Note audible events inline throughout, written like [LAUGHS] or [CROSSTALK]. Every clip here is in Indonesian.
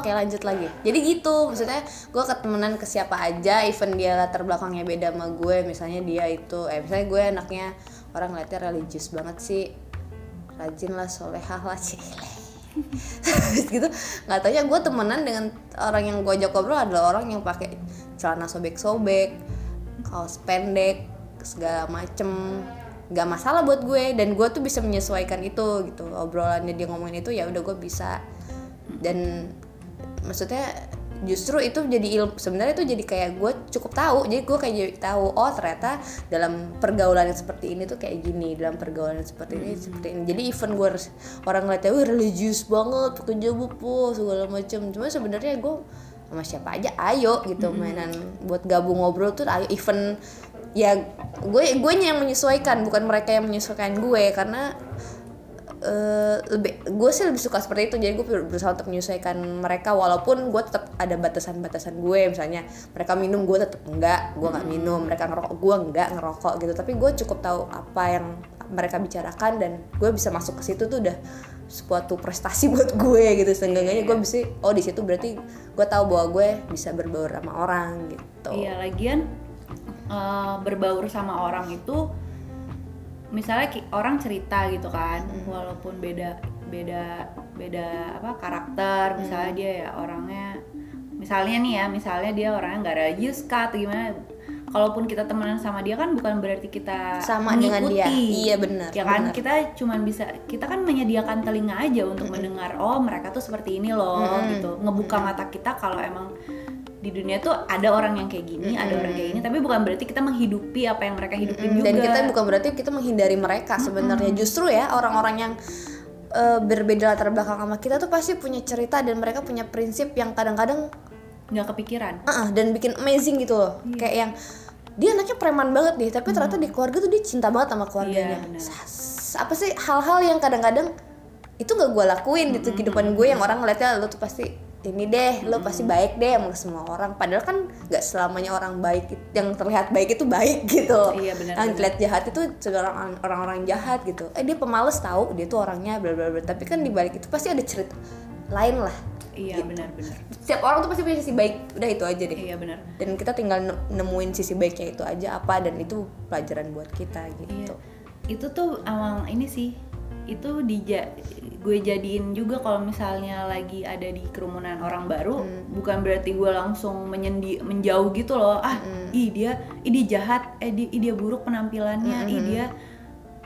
Oke lanjut lagi. Jadi gitu maksudnya gue ketemenan ke siapa aja Even dia latar belakangnya beda sama gue Misalnya dia itu Eh misalnya gue anaknya Orang ngeliatnya religius banget sih. Rajin lah solehah lah cile. [LAUGHS] Gitu. Nggak taunya gue temenan dengan orang yang gue ajak ngobrol adalah orang yang pakai celana sobek-sobek kaos pendek segala macem. Nggak masalah buat gue dan gue tuh bisa menyesuaikan itu gitu. Obrolannya dia ngomongin itu ya udah gue bisa. Dan maksudnya justru itu jadi ilmu sebenarnya itu jadi kayak gue cukup tahu jadi gue kayak jadi tahu oh ternyata dalam pergaulan yang seperti ini tuh kayak gini dalam pergaulan yang seperti ini seperti ini. Jadi even gue orang ngeliatnya wih religius banget jilbab po segala macem. Cuma sebenarnya gue sama siapa aja ayo gitu mainan buat gabung ngobrol tuh ayo even ya gue gue yang menyesuaikan bukan mereka yang menyesuaikan gue karena eh, lebih gue sih lebih suka seperti itu. Jadi gue ber- berusaha untuk menyesuaikan mereka walaupun gue tetap ada batasan-batasan gue. Misalnya mereka minum gue tetap enggak. Gue nggak minum. Mereka ngerokok gue enggak ngerokok gitu. Tapi gue cukup tahu apa yang mereka bicarakan dan gue bisa masuk ke situ tuh udah suatu prestasi [LAUGHS] buat gue gitu. Seenggaknya gue bisa oh di situ berarti gue tahu bahwa gue bisa berbaur sama orang gitu. Iya, lagian eh, berbaur sama orang itu misalnya orang cerita gitu kan, Hmm. walaupun beda beda beda apa karakter, misalnya Hmm. dia ya orangnya misalnya nih ya, misalnya dia orangnya nggak religius kah atau gimana Kalaupun kita temenan sama dia kan bukan berarti kita Sama dengan dia. mengikuti. Iya, benar, Ya kan benar. kita cuman bisa kita kan menyediakan telinga aja untuk mendengar oh mereka tuh seperti ini loh gitu. Ngebuka mata kita kalau emang di dunia tuh ada orang yang kayak gini, ada orang kayak gini, tapi bukan berarti kita menghidupi apa yang mereka hidupin juga. dan kita bukan berarti kita menghindari mereka sebenarnya. Justru ya orang-orang yang eh, berbeda latar belakang sama kita tuh pasti punya cerita dan mereka punya prinsip yang kadang-kadang nggak kepikiran. uh-uh, dan bikin amazing gitu loh. Kayak yang dia anaknya preman banget nih tapi ternyata di keluarga tuh dia cinta banget sama keluarganya. Iya, benar. Sas- apa sih hal-hal yang kadang-kadang itu gak gue lakuin gitu. Kehidupan gue yang orang ngeliatnya lo tuh pasti ini deh lo pasti baik deh sama semua orang. Padahal kan nggak selamanya orang baik yang terlihat baik itu baik gitu. Iya, benar, yang terlihat jahat itu orang orang-orang jahat gitu. Eh dia pemalas tahu dia tuh orangnya bla bla bla. Tapi kan di balik itu pasti ada cerita lain lah. Iya benar-benar. setiap orang tuh pasti punya sisi baik. Udah itu aja deh. Iya benar. dan kita tinggal ne- nemuin sisi baiknya itu aja apa dan itu pelajaran buat kita Iya. gitu. Itu tuh emang ini sih itu dija gue jadiin juga kalau misalnya lagi ada di kerumunan orang baru bukan berarti gue langsung menyendi menjauh gitu loh. Ah ih dia ih dia jahat eh dia, ih dia buruk penampilannya ih dia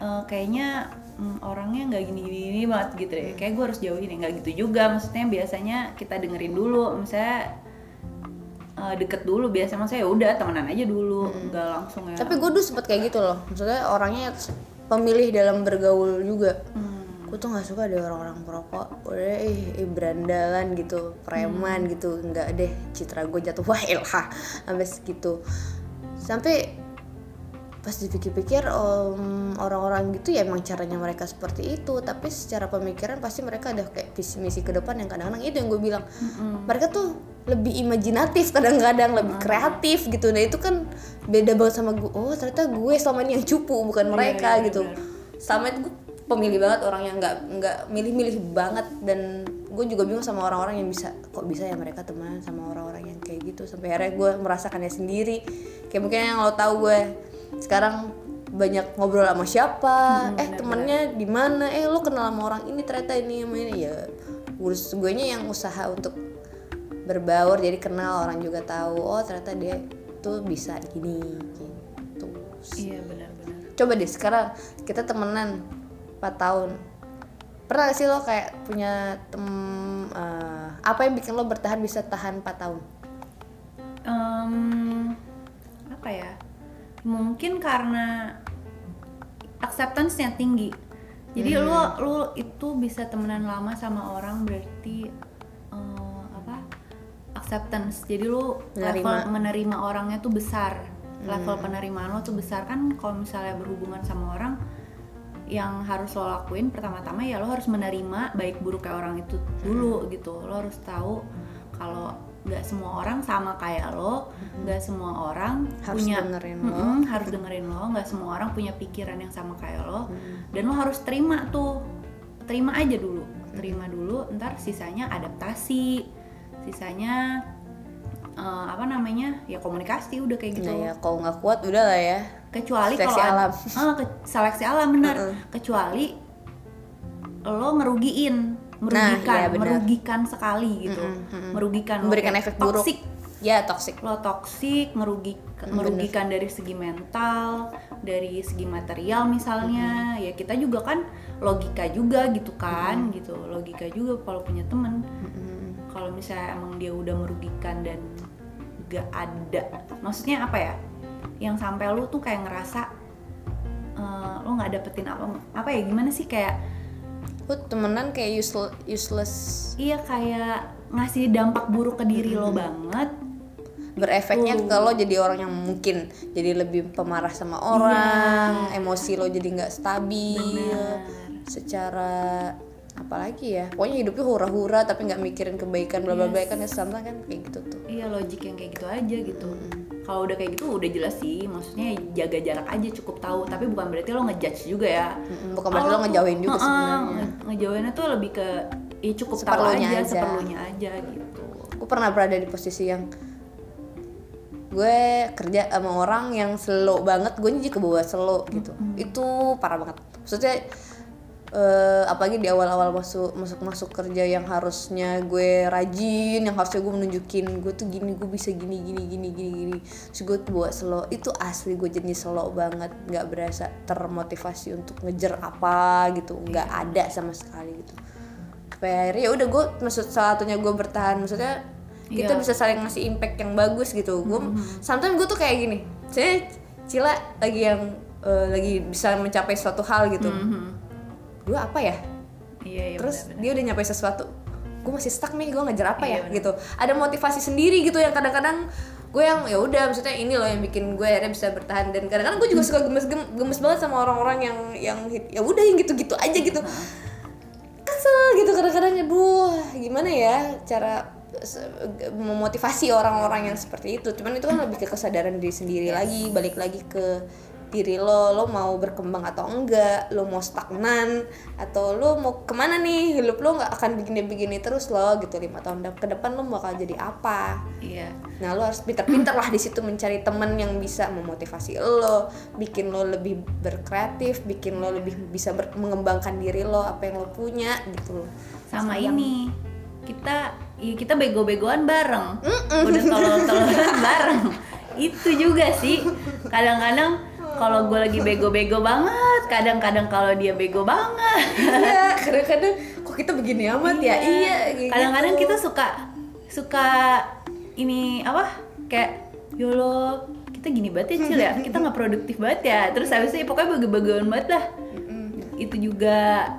eh, kayaknya mm, orangnya nggak gini gini banget gitu deh. Kayak gue harus jauhin ya nggak gitu juga. Maksudnya biasanya kita dengerin dulu misalnya eh, deket dulu biasa maksudnya ya udah temenan aja dulu nggak langsung ya. Tapi gue dulu sempet kayak gitu loh. Maksudnya orangnya pemilih dalam bergaul juga. Hmm. gue tuh nggak suka ada orang-orang perokok. Udah ih, ih berandalan gitu preman Hmm. gitu. Nggak deh citra gue jatuh. Wah ilhah sampai segitu. Sampai pas dipikir-pikir orang-orang gitu ya emang caranya mereka seperti itu. Tapi secara pemikiran pasti mereka ada kayak visi misi ke depan yang kadang-kadang itu yang gue bilang. Mereka tuh lebih imajinatif kadang-kadang lebih kreatif gitu. Nah itu kan beda banget sama gue oh ternyata gue selama ini yang cupu bukan mereka iya, gitu. sama itu gue pemilih banget orang yang nggak nggak milih-milih banget. Dan gue juga bingung sama orang-orang yang bisa kok bisa ya mereka teman sama orang-orang yang kayak gitu. Sampai akhirnya gue merasakannya sendiri. Kayak mungkin yang lo tahu gue sekarang banyak ngobrol sama siapa eh temennya di mana eh lo kenal sama orang ini ternyata ini sama ini. Ya urus gue yang usaha untuk berbaur jadi kenal orang juga tahu oh ternyata dia tuh bisa gini gitu. Iya benar-benar coba deh sekarang kita temenan 4 tahun. Pernah gak sih lo kayak punya tem eh, apa yang bikin lo bertahan bisa tahan 4 tahun? Em, apa ya? Mungkin karena acceptance-nya tinggi. Jadi lu lu itu bisa temenan lama sama orang berarti acceptance. Jadi lu level Menerima. menerima orangnya tuh besar. Level penerimaan lo tuh besar. Kan kalau misalnya berhubungan sama orang yang harus lo lakuin pertama-tama ya lo harus menerima baik buruknya orang itu dulu gitu. Lo harus tahu kalau nggak semua orang sama kayak lo nggak semua orang Harus punya dengerin lo. Mm-mm, harus dengerin lo. Nggak semua orang punya pikiran yang sama kayak lo. Dan lo harus terima tuh. Terima aja dulu. Terima dulu ntar sisanya adaptasi sisanya eh, apa namanya ya komunikasi udah kayak gitu. Nah ya kalau nggak kuat udah lah ya. kecuali Seleksi kalau alam. Ah, ke- seleksi alam benar kecuali lo ngerugiin merugikan iya, benar. merugikan sekali gitu. Merugikan lo. Memberikan kayak efek buruk. toxic. Ya toxic. lo toksik merugi merugikan dari segi mental dari segi material misalnya. Ya kita juga kan logika juga gitu kan gitu. Logika juga kalau punya temen kalau misalnya emang dia udah merugikan dan gak ada. Maksudnya apa ya? Yang sampai lu tuh kayak ngerasa eh, lo nggak dapetin apa apa ya? Gimana sih? Kayak Lu temenan kayak useless, useless. Iya kayak ngasih dampak buruk ke diri lo banget. Berefeknya ke lo jadi orang yang mungkin jadi lebih pemarah sama orang, emosi lo jadi nggak stabil, secara apalagi ya, pokoknya hidupnya hura-hura tapi nggak mikirin kebaikan bla bla bla kan ya sometimes kan kayak gitu tuh. Iya logik yang kayak gitu aja gitu. Kalau udah kayak gitu udah jelas sih, maksudnya jaga jarak aja cukup tahu. Tapi bukan berarti lo ngejudge juga ya. Mm-mm, bukan berarti Kalau lo ngejauhin juga Heeh, sebenarnya. nge- Ngejauhinnya tuh lebih ke ya cukup tahu Seperlunya aja, aja. seperlunya aja gitu. Gue pernah berada di posisi yang gue kerja sama orang yang slow banget, gue jadi kebawa slow gitu. Itu parah banget. Maksudnya eh, apalagi di awal-awal masuk masuk masuk kerja yang harusnya gue rajin, yang harusnya gue menunjukin gue tuh gini, gue bisa gini gini gini gini gini. Terus gue tuh bawa slow. Itu asli gue jadi slow banget, nggak berasa termotivasi untuk ngejar apa gitu, nggak ada sama sekali gitu. Sampai akhirnya ya udah gue maksud salah satunya gue bertahan. Maksudnya kita Iya. bisa saling ngasih impact yang bagus gitu. Gue sometimes gue tuh kayak gini. Saya Cila lagi yang eh, lagi bisa mencapai suatu hal gitu gue apa ya? Iya, iya terus benar-benar. dia udah nyampe sesuatu gue masih stuck nih gue ngejar apa ya? gitu. Ada motivasi sendiri gitu yang kadang-kadang gue yang ya udah maksudnya ini loh yang bikin gue akhirnya bisa bertahan. Dan kadang-kadang gue juga suka gemes gem- gemes banget sama orang-orang yang yang ya udah yang gitu-gitu aja gitu. Kesel gitu kadang-kadang aduh gimana ya cara memotivasi orang-orang yang seperti itu? Cuman itu kan lebih ke kesadaran diri sendiri lagi balik lagi ke diri lo lo mau berkembang atau enggak lo mau stagnan atau lo mau ke mana nih hidup lo nggak akan begini-begini terus lo gitu lima tahun ke depan lo bakal jadi apa Iya. Nah lo harus pinter-pinter lah di situ mencari temen yang bisa memotivasi lo, bikin lo lebih berkreatif, bikin lo lebih bisa ber- mengembangkan diri lo apa yang lo punya gitu. Sama ini kita ya kita bego-begoan bareng. Udah tolol-tololan bareng. Itu juga sih. Kadang-kadang kalau gue lagi bego-bego banget, kadang-kadang kalau dia bego banget. Iya, kadang-kadang kok kita begini amat ya? Iya, kayak kadang-kadang gitu. kita suka suka ini apa? Kayak yolo kita gini banget ya Cil ya. Kita nggak produktif banget ya. Terus habis itu ya pokoknya bagi-bagian banget lah. Itu juga.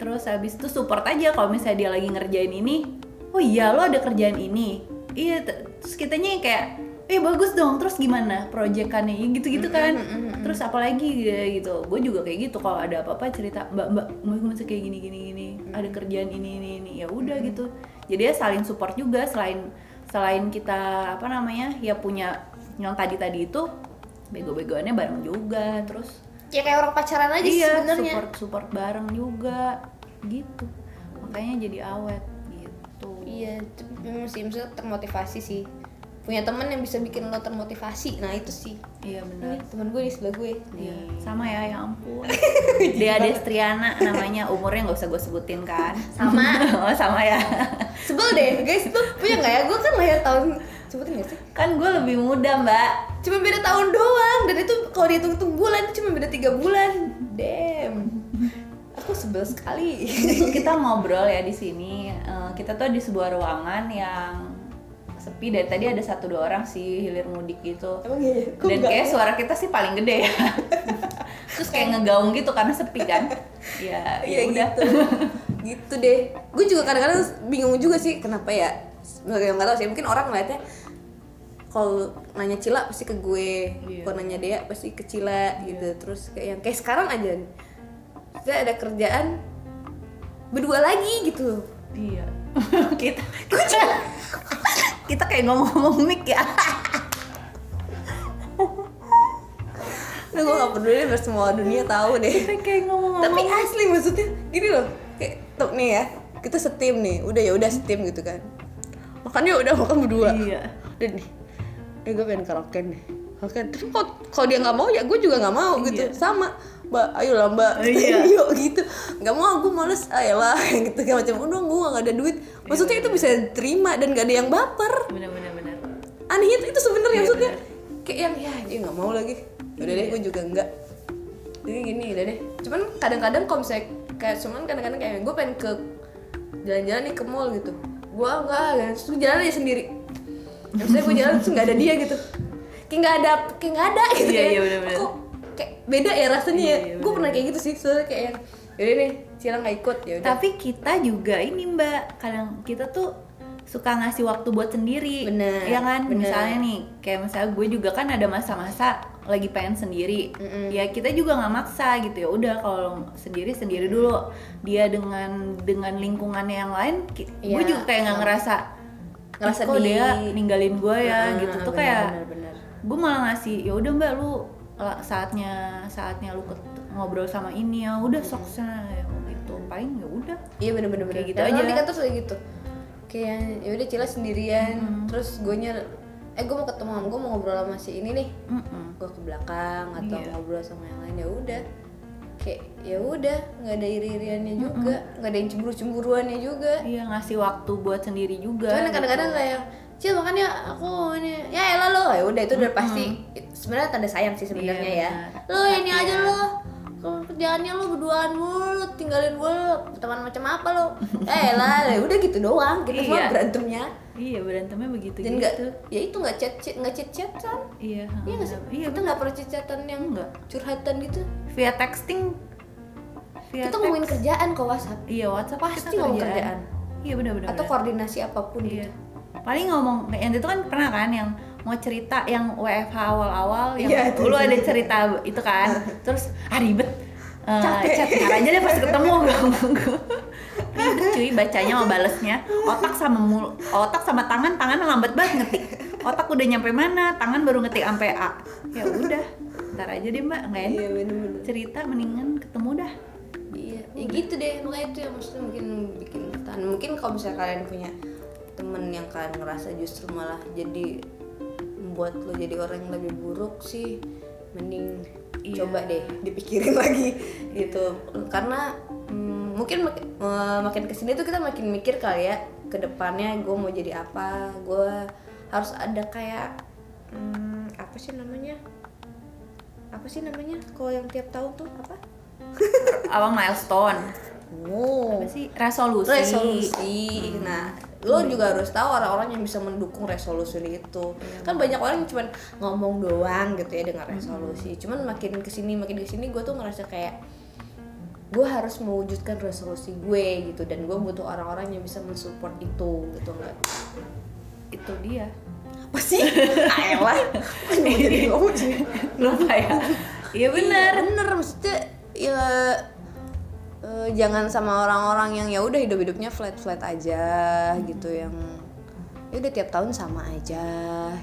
Terus habis itu support aja kalau misalnya dia lagi ngerjain ini. Oh iya lo ada kerjaan ini? Iya terus kitanya kayak eh bagus dong terus gimana proyekannya? Ya gitu-gitu kan. terus apalagi ya gitu. Gue juga kayak gitu kalau ada apa-apa cerita mbak mbak mau masih kayak gini gini gini ada kerjaan ini ini ini. Ya udah gitu. Jadi ya saling support juga selain selain kita apa namanya ya punya yang tadi tadi itu bego-begoannya bareng juga terus ya kayak orang pacaran aja iya sebenarnya. support support bareng juga gitu. Makanya jadi awet gitu. Iya, tapi sih maksudnya termotivasi sih. Punya temen yang bisa bikin lo termotivasi. Nah, itu sih. iya benar temen gue di sebelah gue. Iya, sama ya, ya ampun. [LAUGHS] Dea Destriana namanya, umurnya nggak usah gue sebutin kan? Sama. [LAUGHS] oh sama ya. Sebel deh, guys. Tuh punya nggak ya? Gue kan lahir tahun sebutin gak sih? Kan gue lebih muda mbak. cuma beda tahun doang dan itu kalau dihitung-hitung bulan itu cuma beda tiga bulan damn aku sebel sekali Kita ngobrol ya di sini. Eh, kita tuh di sebuah ruangan yang sepi dari tadi ada satu dua orang sih hilir mudik gitu. emang iya Kok Dan kayak suara kita sih paling gede ya. [LAUGHS] Terus kayak ngegaung gitu karena sepi kan. Ya, Iya ya udah. gitu gitu deh gue juga kadang-kadang bingung juga sih kenapa ya nggak tahu sih mungkin orang ngeliatnya kalau nanya Cila pasti ke gue Iya. kalau nanya Dea pasti ke Cila gitu terus kayak yang kayak sekarang aja saya ada kerjaan berdua lagi gitu Iya. kita [LAUGHS] kita kayak ngomong-ngomong mic ya. Nah, gue gak peduli biar semua dunia tahu deh. Kita kayak ngomong-ngomong. tapi asli maksudnya gini loh. Kayak tuh nih ya kita setim nih. Udah ya udah setim gitu kan. Makan yuk udah makan berdua. Iya. udah nih. Eh gue pengen karaoke nih. Oke terus kok kalau dia nggak mau ya gue juga nggak mau gitu. Sama mbak ayo lah mbak. Iya. [LAUGHS] yuk gitu. Nggak mau gue males. Ayolah [LAUGHS] gitu kayak macam udah gue nggak ada duit maksudnya itu bisa terima dan gak ada yang baper. Bener-bener bener. anehnya itu, itu sebenarnya Iya, maksudnya. bener. kayak yang ya dia nggak mau lagi. Udah deh gue juga enggak jadi gini udah deh. Cuman kadang-kadang kalau misalnya kayak cuman kadang-kadang kayak gue pengen ke jalan-jalan nih ke mall gitu. Gue enggak dan terus gue jalan aja sendiri. Ya, misalnya gue jalan terus nggak ada dia gitu. Kayak nggak ada kayak nggak ada gitu Iya, kayak, iya, bener-bener. kok kayak beda ya rasanya Iya, ya? Iya, gue pernah kayak gitu sih soalnya kayak yang yaudah nih Cila nggak ikut ya udah Tapi kita juga ini mbak, kadang kita tuh suka ngasih waktu buat sendiri, Bener, ya kan? bener. Misalnya nih, kayak misalnya gue juga kan ada masa-masa lagi pengen sendiri, Mm-mm. ya kita juga nggak maksa gitu ya. Udah kalau sendiri sendiri dulu. Dia dengan dengan lingkungannya yang lain, ki- gue Iya, juga kayak nggak sama. ngerasa Ngerasa "Ih, kok di- dia ninggalin gue ya Heeh, gitu tuh bener, kayak bener, bener. gue malah ngasih ya udah mbak lu saatnya saatnya lu ngobrol sama ini ya udah sok sana ya paling ya udah Iya bener-bener bener. Kayak gitu Dan aja. Kan terus kayak gitu. Kayak ya udah Cila sendirian, terus gue nyer eh gue mau ketemu sama gue mau ngobrol sama si ini nih. Mm-mm. Gue ke belakang atau Iya. ngobrol sama yang lain ya udah. Kayak ya udah nggak ada iri-iriannya juga, nggak ada yang cemburu-cemburuannya juga. iya ngasih waktu buat sendiri juga Cuman kadang-kadang gitu. kayak Cil makanya aku ini ya elah lo ya udah itu udah pasti sebenarnya tanda sayang sih sebenarnya Iya, ya lo ini aja lo kalau kerjaannya lo berduaan mulu? Tinggalin gue lo teman macam apa lo eh lah udah gitu doang. Kita semua Iya. berantemnya. Iya berantemnya begitu dan gitu. ya itu nggak chat chat nggak chat chatan iya iya nggak sih? iya kita nggak pernah chat chatan yang Nggak. curhatan gitu. Via texting. Via kita ngomongin text. kerjaan kok WhatsApp iya WhatsApp Pasti ngomong kerjaan. kerjaan. iya benar-benar atau koordinasi apa pun Iya. gitu. Paling ngomong yang itu kan pernah kan yang mau cerita yang WFH awal-awal yang Iya, itu. lu ada cerita itu kan. [LAUGHS] Terus ah ribet. Eh, Capek. chat aja deh pas [LAUGHS] ketemu gue ribet cuy bacanya sama balesnya otak sama mul otak sama tangan tangan lambat banget ngetik otak udah nyampe mana tangan baru ngetik sampai A ya udah ntar aja deh mbak nggak enak iya cerita mendingan ketemu dah Iya, ya gitu deh makanya itu yang maksudnya mungkin bikin bertahan. Mungkin kalau misalnya kalian punya temen yang kalian ngerasa justru malah jadi membuat lo jadi orang yang lebih buruk sih, mending Iya. coba deh dipikirin [LAUGHS] lagi gitu. Karena mm, mungkin mak- makin ke sini tuh kita makin mikir kali ya ke depannya gue mau jadi apa, gue harus ada kayak mm, apa sih namanya? Apa sih namanya? Kalau yang tiap tahun tuh apa? awal milestone Oh. apa sih resolusi resolusi. Nah, lo juga harus tahu orang-orang yang bisa mendukung resolusi itu. Kan banyak orang yang cuma ngomong doang gitu ya dengan resolusi. Cuman makin ke sini makin ke sini gue tuh ngerasa kayak gue harus mewujudkan resolusi gue gitu. Dan gue butuh orang-orang yang bisa mensupport itu gitu nggak? Itu dia. Apa sih? Ayolah. Jadi ngomong sih? [LAUGHS] Lupa ya. Iya benar Iya, bener. Maksudnya ya eh, jangan sama orang-orang yang ya udah hidup-hidupnya flat-flat aja gitu yang ya udah tiap tahun sama aja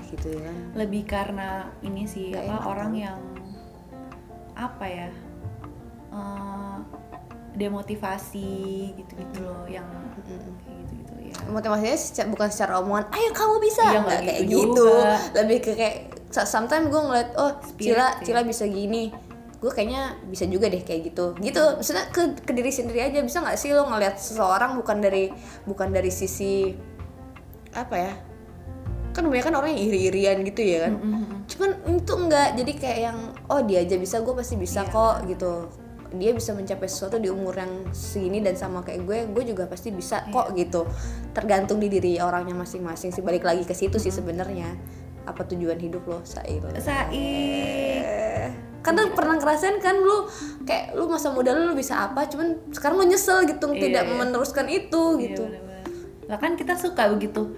gitu ya. Lebih karena ini sih Nggak apa orang yang apa ya eh, demotivasi gitu-gitu loh yang kayak gitu-gitu ya motivasinya seca- bukan secara omongan ayo kamu bisa Iya, nggak kayak gitu gitu. juga. lebih ke kayak so- sometimes gue ngeliat oh Spirit Cila. Cila bisa gini gue kayaknya bisa juga deh kayak gitu. Gitu maksudnya ke, ke diri sendiri aja. Bisa nggak sih lo ngeliat seseorang bukan dari bukan dari sisi apa ya? Kan kebanyakan orang yang iri-irian gitu ya kan? Cuman itu enggak jadi kayak yang oh dia aja bisa gue pasti bisa Iya. kok gitu. Dia bisa mencapai sesuatu di umur yang segini dan sama kayak gue gue juga pasti bisa kok gitu. Tergantung di diri orangnya masing-masing sih. Balik lagi ke situ sih sebenarnya. Apa tujuan hidup lo? Sail. Saik Eh, karena pernah ngerasain kan lu kayak lu masa muda lu, lu bisa apa cuman sekarang lu nyesel gitu Iya, tidak iya. meneruskan itu Iya, gitu. bener-bener. lah kan kita suka begitu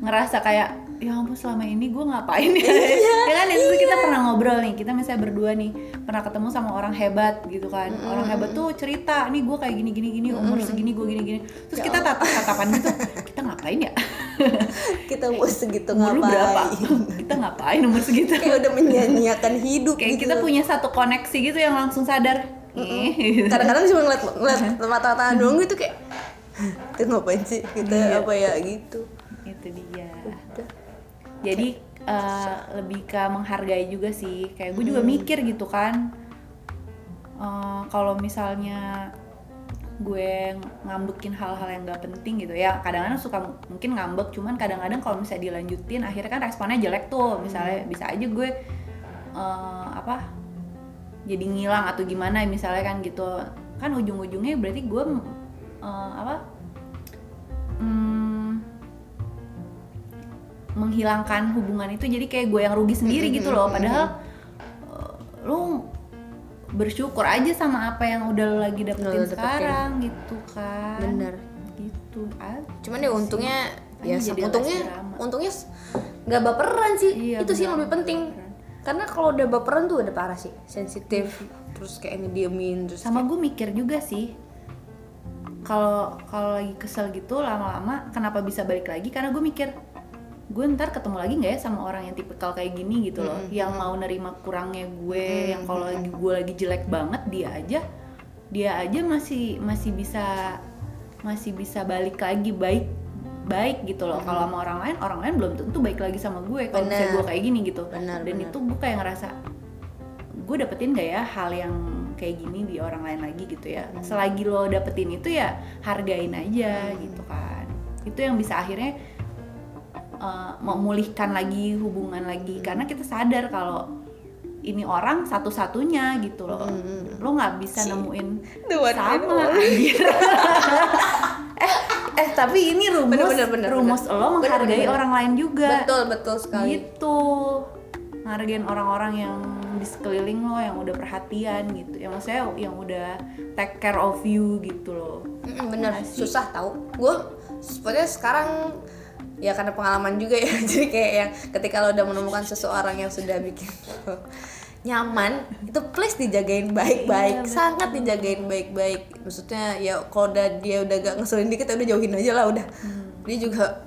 ngerasa kayak ya ampun selama ini gue ngapain ya? Iya, [LAUGHS] ya kan itu kita pernah ngobrol nih kita misalnya berdua nih pernah ketemu sama orang hebat gitu kan. Orang hebat tuh cerita nih gue kayak gini gini gini umur segini gue gini gini. Terus Ya kita tatap tatapan gitu kita ngapain ya [LAUGHS] [LAUGHS] kita mau segitu umur lu berapa? ngapain? [LAUGHS] Kita ngapain umur segitu? Kayak udah menyanyiakan [LAUGHS] hidup kayak gitu kita punya satu koneksi gitu yang langsung sadar. Kadang-kadang cuma ngeliat ngeliat mata-mata doang gitu kayak itu ngapain sih? Kita Iya. apa ya? Gitu. Itu dia. Udah. jadi eh, lebih ke menghargai juga sih. Kayak gue juga Hmm. mikir gitu kan. Eh, kalau misalnya gue ngambekin hal-hal yang gak penting gitu ya. Kadang-kadang suka mungkin ngambek cuman kadang-kadang kalau misalnya dilanjutin akhirnya kan responnya jelek tuh. Misalnya bisa aja gue eh, apa jadi ngilang atau gimana misalnya kan gitu. Kan ujung-ujungnya berarti gue eh, apa hmm, menghilangkan hubungan itu. Jadi kayak gue yang rugi sendiri gitu loh. padahal eh, lu bersyukur aja sama apa yang udah lo lagi dapetin lo dapetin. sekarang gitu kan. Bener. gitu aja cuman ya untungnya ya Makanya jadi untungnya untungnya nggak baperan sih. Iya, itu sih yang lebih penting. baperan. karena kalau udah baperan tuh udah parah sih sensitif terus kayak ngediemin terus sama gue mikir juga sih kalau kalau lagi kesel gitu lama-lama kenapa bisa balik lagi? Karena gue mikir gue ntar ketemu lagi nggak ya sama orang yang tipikal kayak gini gitu loh. Yang mau nerima kurangnya gue yang kalau lagi gue lagi jelek banget dia aja dia aja masih masih bisa masih bisa balik lagi baik baik gitu loh. Kalau sama orang lain orang lain belum tentu baik lagi sama gue kalau misalnya gue kayak gini gitu. Benar, dan benar. itu gue kayak ngerasa gue dapetin gak ya hal yang kayak gini di orang lain lagi gitu ya? Selagi lo dapetin itu ya hargain aja gitu kan. Itu yang bisa akhirnya uh, memulihkan lagi hubungan lagi. Karena kita sadar kalau ini orang satu-satunya gitu loh. Lo nggak bisa nemuin one and sama anjir. [LAUGHS] eh eh tapi ini rumus Bener, bener, bener, rumus bener. lo menghargai Bener, bener. orang lain juga. Betul betul sekali. Gitu. Ngargain orang-orang yang di sekeliling lo yang udah perhatian gitu. Ya maksudnya yang udah take care of you gitu loh. Bener. Iya susah tau. Gue sebenarnya sekarang ya karena pengalaman juga ya. [LAUGHS] Jadi kayak yang ketika lo udah menemukan seseorang yang sudah bikin lo nyaman itu please dijagain baik-baik. Iya, betul. sangat dijagain baik-baik. Maksudnya ya kalau udah dia udah gak ngeselin dikit ya udah jauhin aja lah udah. Hmm. dia juga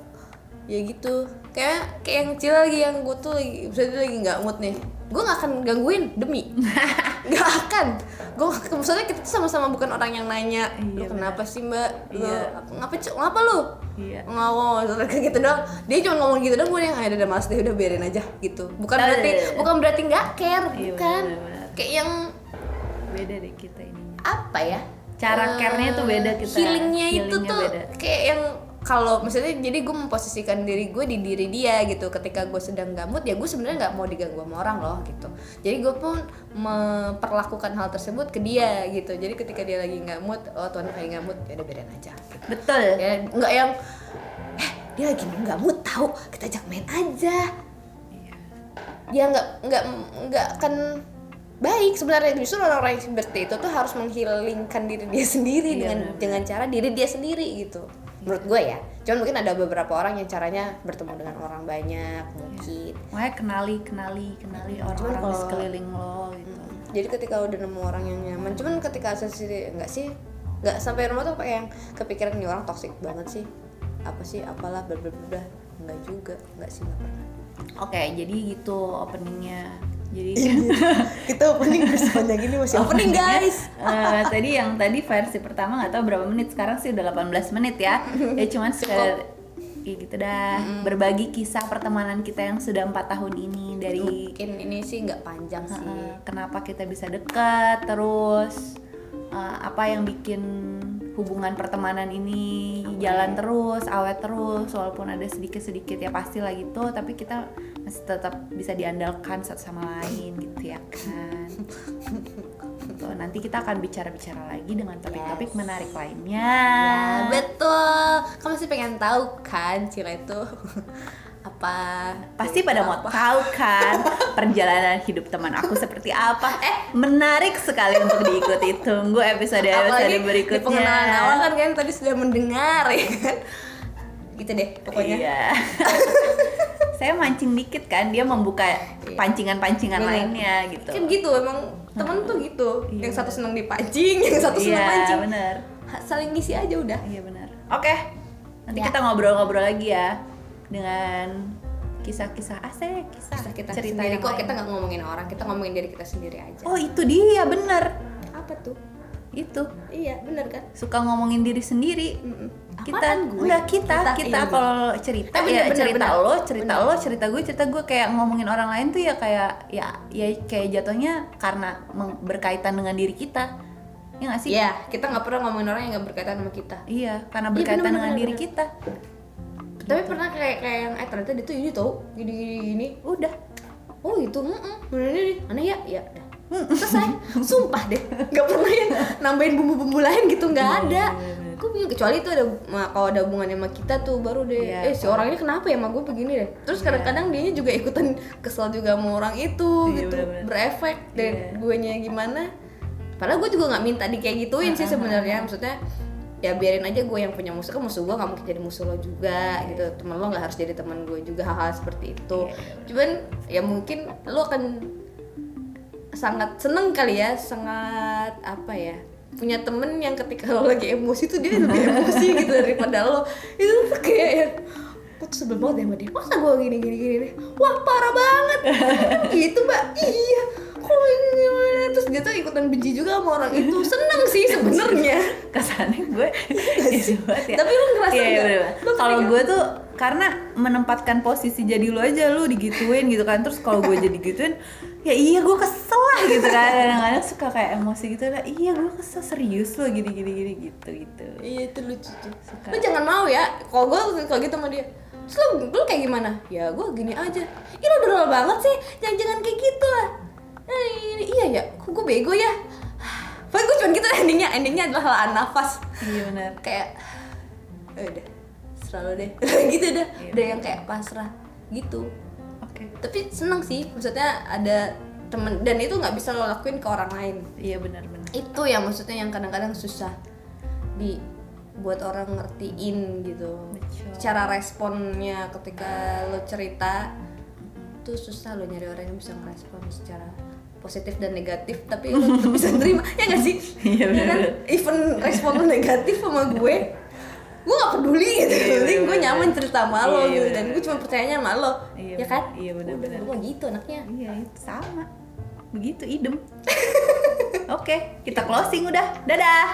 ya gitu. Kayak kayak yang kecil lagi yang gue tuh lagi misalnya dia lagi nggak mood nih gue nggak akan gangguin demi. [LAUGHS] Nggak akan. Gue maksudnya kita tuh sama-sama bukan orang yang nanya lu Iya, kenapa sih mbak? Lu Iya. ngapa cu- ngapa lu? Iya. Ngomong kayak gitu dong dia cuma ngomong gitu dong gue yang ada udah males deh udah biarin aja gitu. Bukan Nah, berarti iya, bukan berarti nggak care Iya, bukan. kayak yang beda deh kita ininya apa ya? Cara Eh, care-nya tuh beda kita. healingnya itu tuh beda. kayak yang kalau misalnya jadi gue memposisikan diri gue di diri dia gitu. Ketika gue sedang mood ya gue sebenarnya nggak mau diganggu sama orang loh gitu. Jadi gue pun memperlakukan hal tersebut ke dia gitu. Jadi ketika dia lagi mood oh tuan nggak mood ya udah biarin aja. Gitu. betul. Ya nggak yang eh dia lagi mood tahu kita ajak main aja. Dia nggak nggak nggak akan baik sebenarnya. Justru orang-orang yang seperti itu tuh harus menghilangkan diri dia sendiri Iya, dengan benar. dengan cara diri dia sendiri gitu menurut gue ya. Cuman mungkin ada beberapa orang yang caranya bertemu dengan orang banyak mungkin. Makanya kenali kenali kenali orang-orang di sekeliling lo gitu. Jadi ketika udah nemu orang yang nyaman cuman ketika sendiri enggak sih nggak sampai rumah tuh kayak yang kepikiran nih orang toxic banget sih. Apa sih? Apalah bla bla bla. Nggak juga nggak sih nggak pernah. Oke jadi gitu openingnya jadi [LAUGHS] kita opening sepanjang ini masih opening guys. [LAUGHS] Eh, tadi yang tadi versi pertama nggak tahu berapa menit. Sekarang sih udah 18 menit ya. [LAUGHS] Ya cuman sekedar ya gitu dah. Berbagi kisah pertemanan kita yang sudah empat tahun ini dari mungkin ini sih nggak panjang sih. Kenapa kita bisa dekat terus eh, apa yang bikin hubungan pertemanan ini jalan terus awet terus walaupun ada sedikit-sedikit ya pasti lah gitu. Tapi kita masih tetap bisa diandalkan satu sama lain gitu ya kan Tuh, nanti kita akan bicara-bicara lagi dengan topik-topik Yes. menarik lainnya ya betul kamu masih pengen tahu kan Cila itu [LAUGHS] apa Pasti pada mau tahu kan perjalanan hidup teman aku seperti apa. Eh, menarik sekali untuk diikuti. Tunggu episode episode berikutnya. di pengenalan awal kan kalian tadi sudah mendengar ya kan gitu deh pokoknya Iya. [LAUGHS] Saya mancing dikit kan, dia membuka pancingan-pancingan Bener. lainnya gitu. kan gitu emang temen tuh gitu Iya. yang satu senang dipancing yang satu senang Iya, mancing bener. Saling ngisi aja udah Iya benar. Oke. Nanti Ya. kita ngobrol-ngobrol lagi ya dengan kisah-kisah asik, kisah, Kisah kita cerita sendiri kok lain. kita nggak ngomongin orang kita ngomongin diri kita sendiri aja Oh, itu dia bener. apa tuh Itu iya bener kan suka ngomongin diri sendiri. Mm-mm. Kita gue? enggak kita Kita, kita, iya, kalau cerita Eh, bener, ya bener, cerita bener. lo cerita lo cerita gue cerita gue kayak ngomongin orang lain tuh ya kayak ya ya kayak jatuhnya karena berkaitan dengan diri kita ya nggak sih Iya, kita nggak pernah ngomongin orang yang nggak berkaitan sama kita. iya karena Iya, berkaitan bener, dengan bener, diri bener. kita Tapi pernah kayak kayak yang eh ternyata dia tuh ini tau gini gini gini. udah Oh itu, mm bener nih, aneh ya, ya udah. Selesai, sumpah deh, nggak pernah yang nambahin bumbu-bumbu lain gitu, nggak ada. Kecuali itu ada kalau ada hubungannya sama kita tuh baru deh. Iya. Eh si orang ini kenapa ya sama gue begini deh. Terus kadang-kadang dia juga ikutan kesel juga sama orang itu Iya, gitu, bener-bener. berefek dan Iya. gue nya gimana. Padahal gue juga nggak minta di kayak gituin sih sebenarnya, maksudnya ya biarin aja gue yang punya musuh kan musuh gue nggak mungkin jadi musuh lo juga gitu teman lo nggak harus jadi teman gue juga hal-hal seperti itu cuman ya mungkin lo akan sangat seneng kali ya sangat apa ya punya temen yang ketika lo lagi emosi tuh dia lebih emosi gitu daripada lo. Itu tuh kayak yang gue tuh sebel banget ya sama dia? Masa gue gini gini gini nih wah parah banget. [LAUGHS] Gitu mbak. Iya. Kok ini gimana? Terus dia tuh ikutan benci juga sama orang itu. Seneng sih sebenarnya. Kesannya gue iya [LAUGHS] ya. Tapi lu ngerasa Iya, iya. Lu kalau gue tuh karena menempatkan posisi jadi lu aja lu digituin gitu kan. Terus kalau gue jadi gituin ya iya gue kesel lah gitu kan kadang-kadang suka kayak emosi gitu lah iya gue kesel serius lo gini gini gini gitu gitu Iya itu lucu tuh. Suka. Lu jangan mau ya. Kalau gue kalau gitu sama dia. Terus lu, lu kayak gimana? Ya gue gini aja. Ih lu udah banget sih. Jangan jangan kayak gitu lah. Eh, ini- iya ya. Kok gue bego ya? Pokoknya gue cuma gitu endingnya. Endingnya adalah helaan nafas. iya benar Kayak eh, udah selalu deh. [LAUGHS] gitu dah. Iya. Udah yang kayak pasrah gitu. Oke Tapi seneng sih. Maksudnya ada temen dan itu nggak bisa lo lakuin ke orang lain iya benar benar itu yang maksudnya yang kadang-kadang susah di buat orang ngertiin gitu Betul. cara responnya ketika lo cerita tuh susah lo nyari orang yang bisa ngerespon secara positif dan negatif tapi lo bisa [LAUGHS] nerima ya gak sih Iya, Ya kan? bener-bener. even respon lo negatif sama gue gue gak peduli gitu. Iya, penting gue nyaman cerita sama lo Iya, iya, gitu. Dan gue cuma percayanya sama lo. Iya, ya kan? Iya, bener-bener. Udah, gue gitu anaknya. Iya itu sama. Begitu idem. [LAUGHS] Oke kita closing udah. Dadah.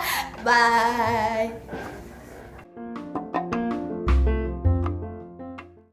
Bye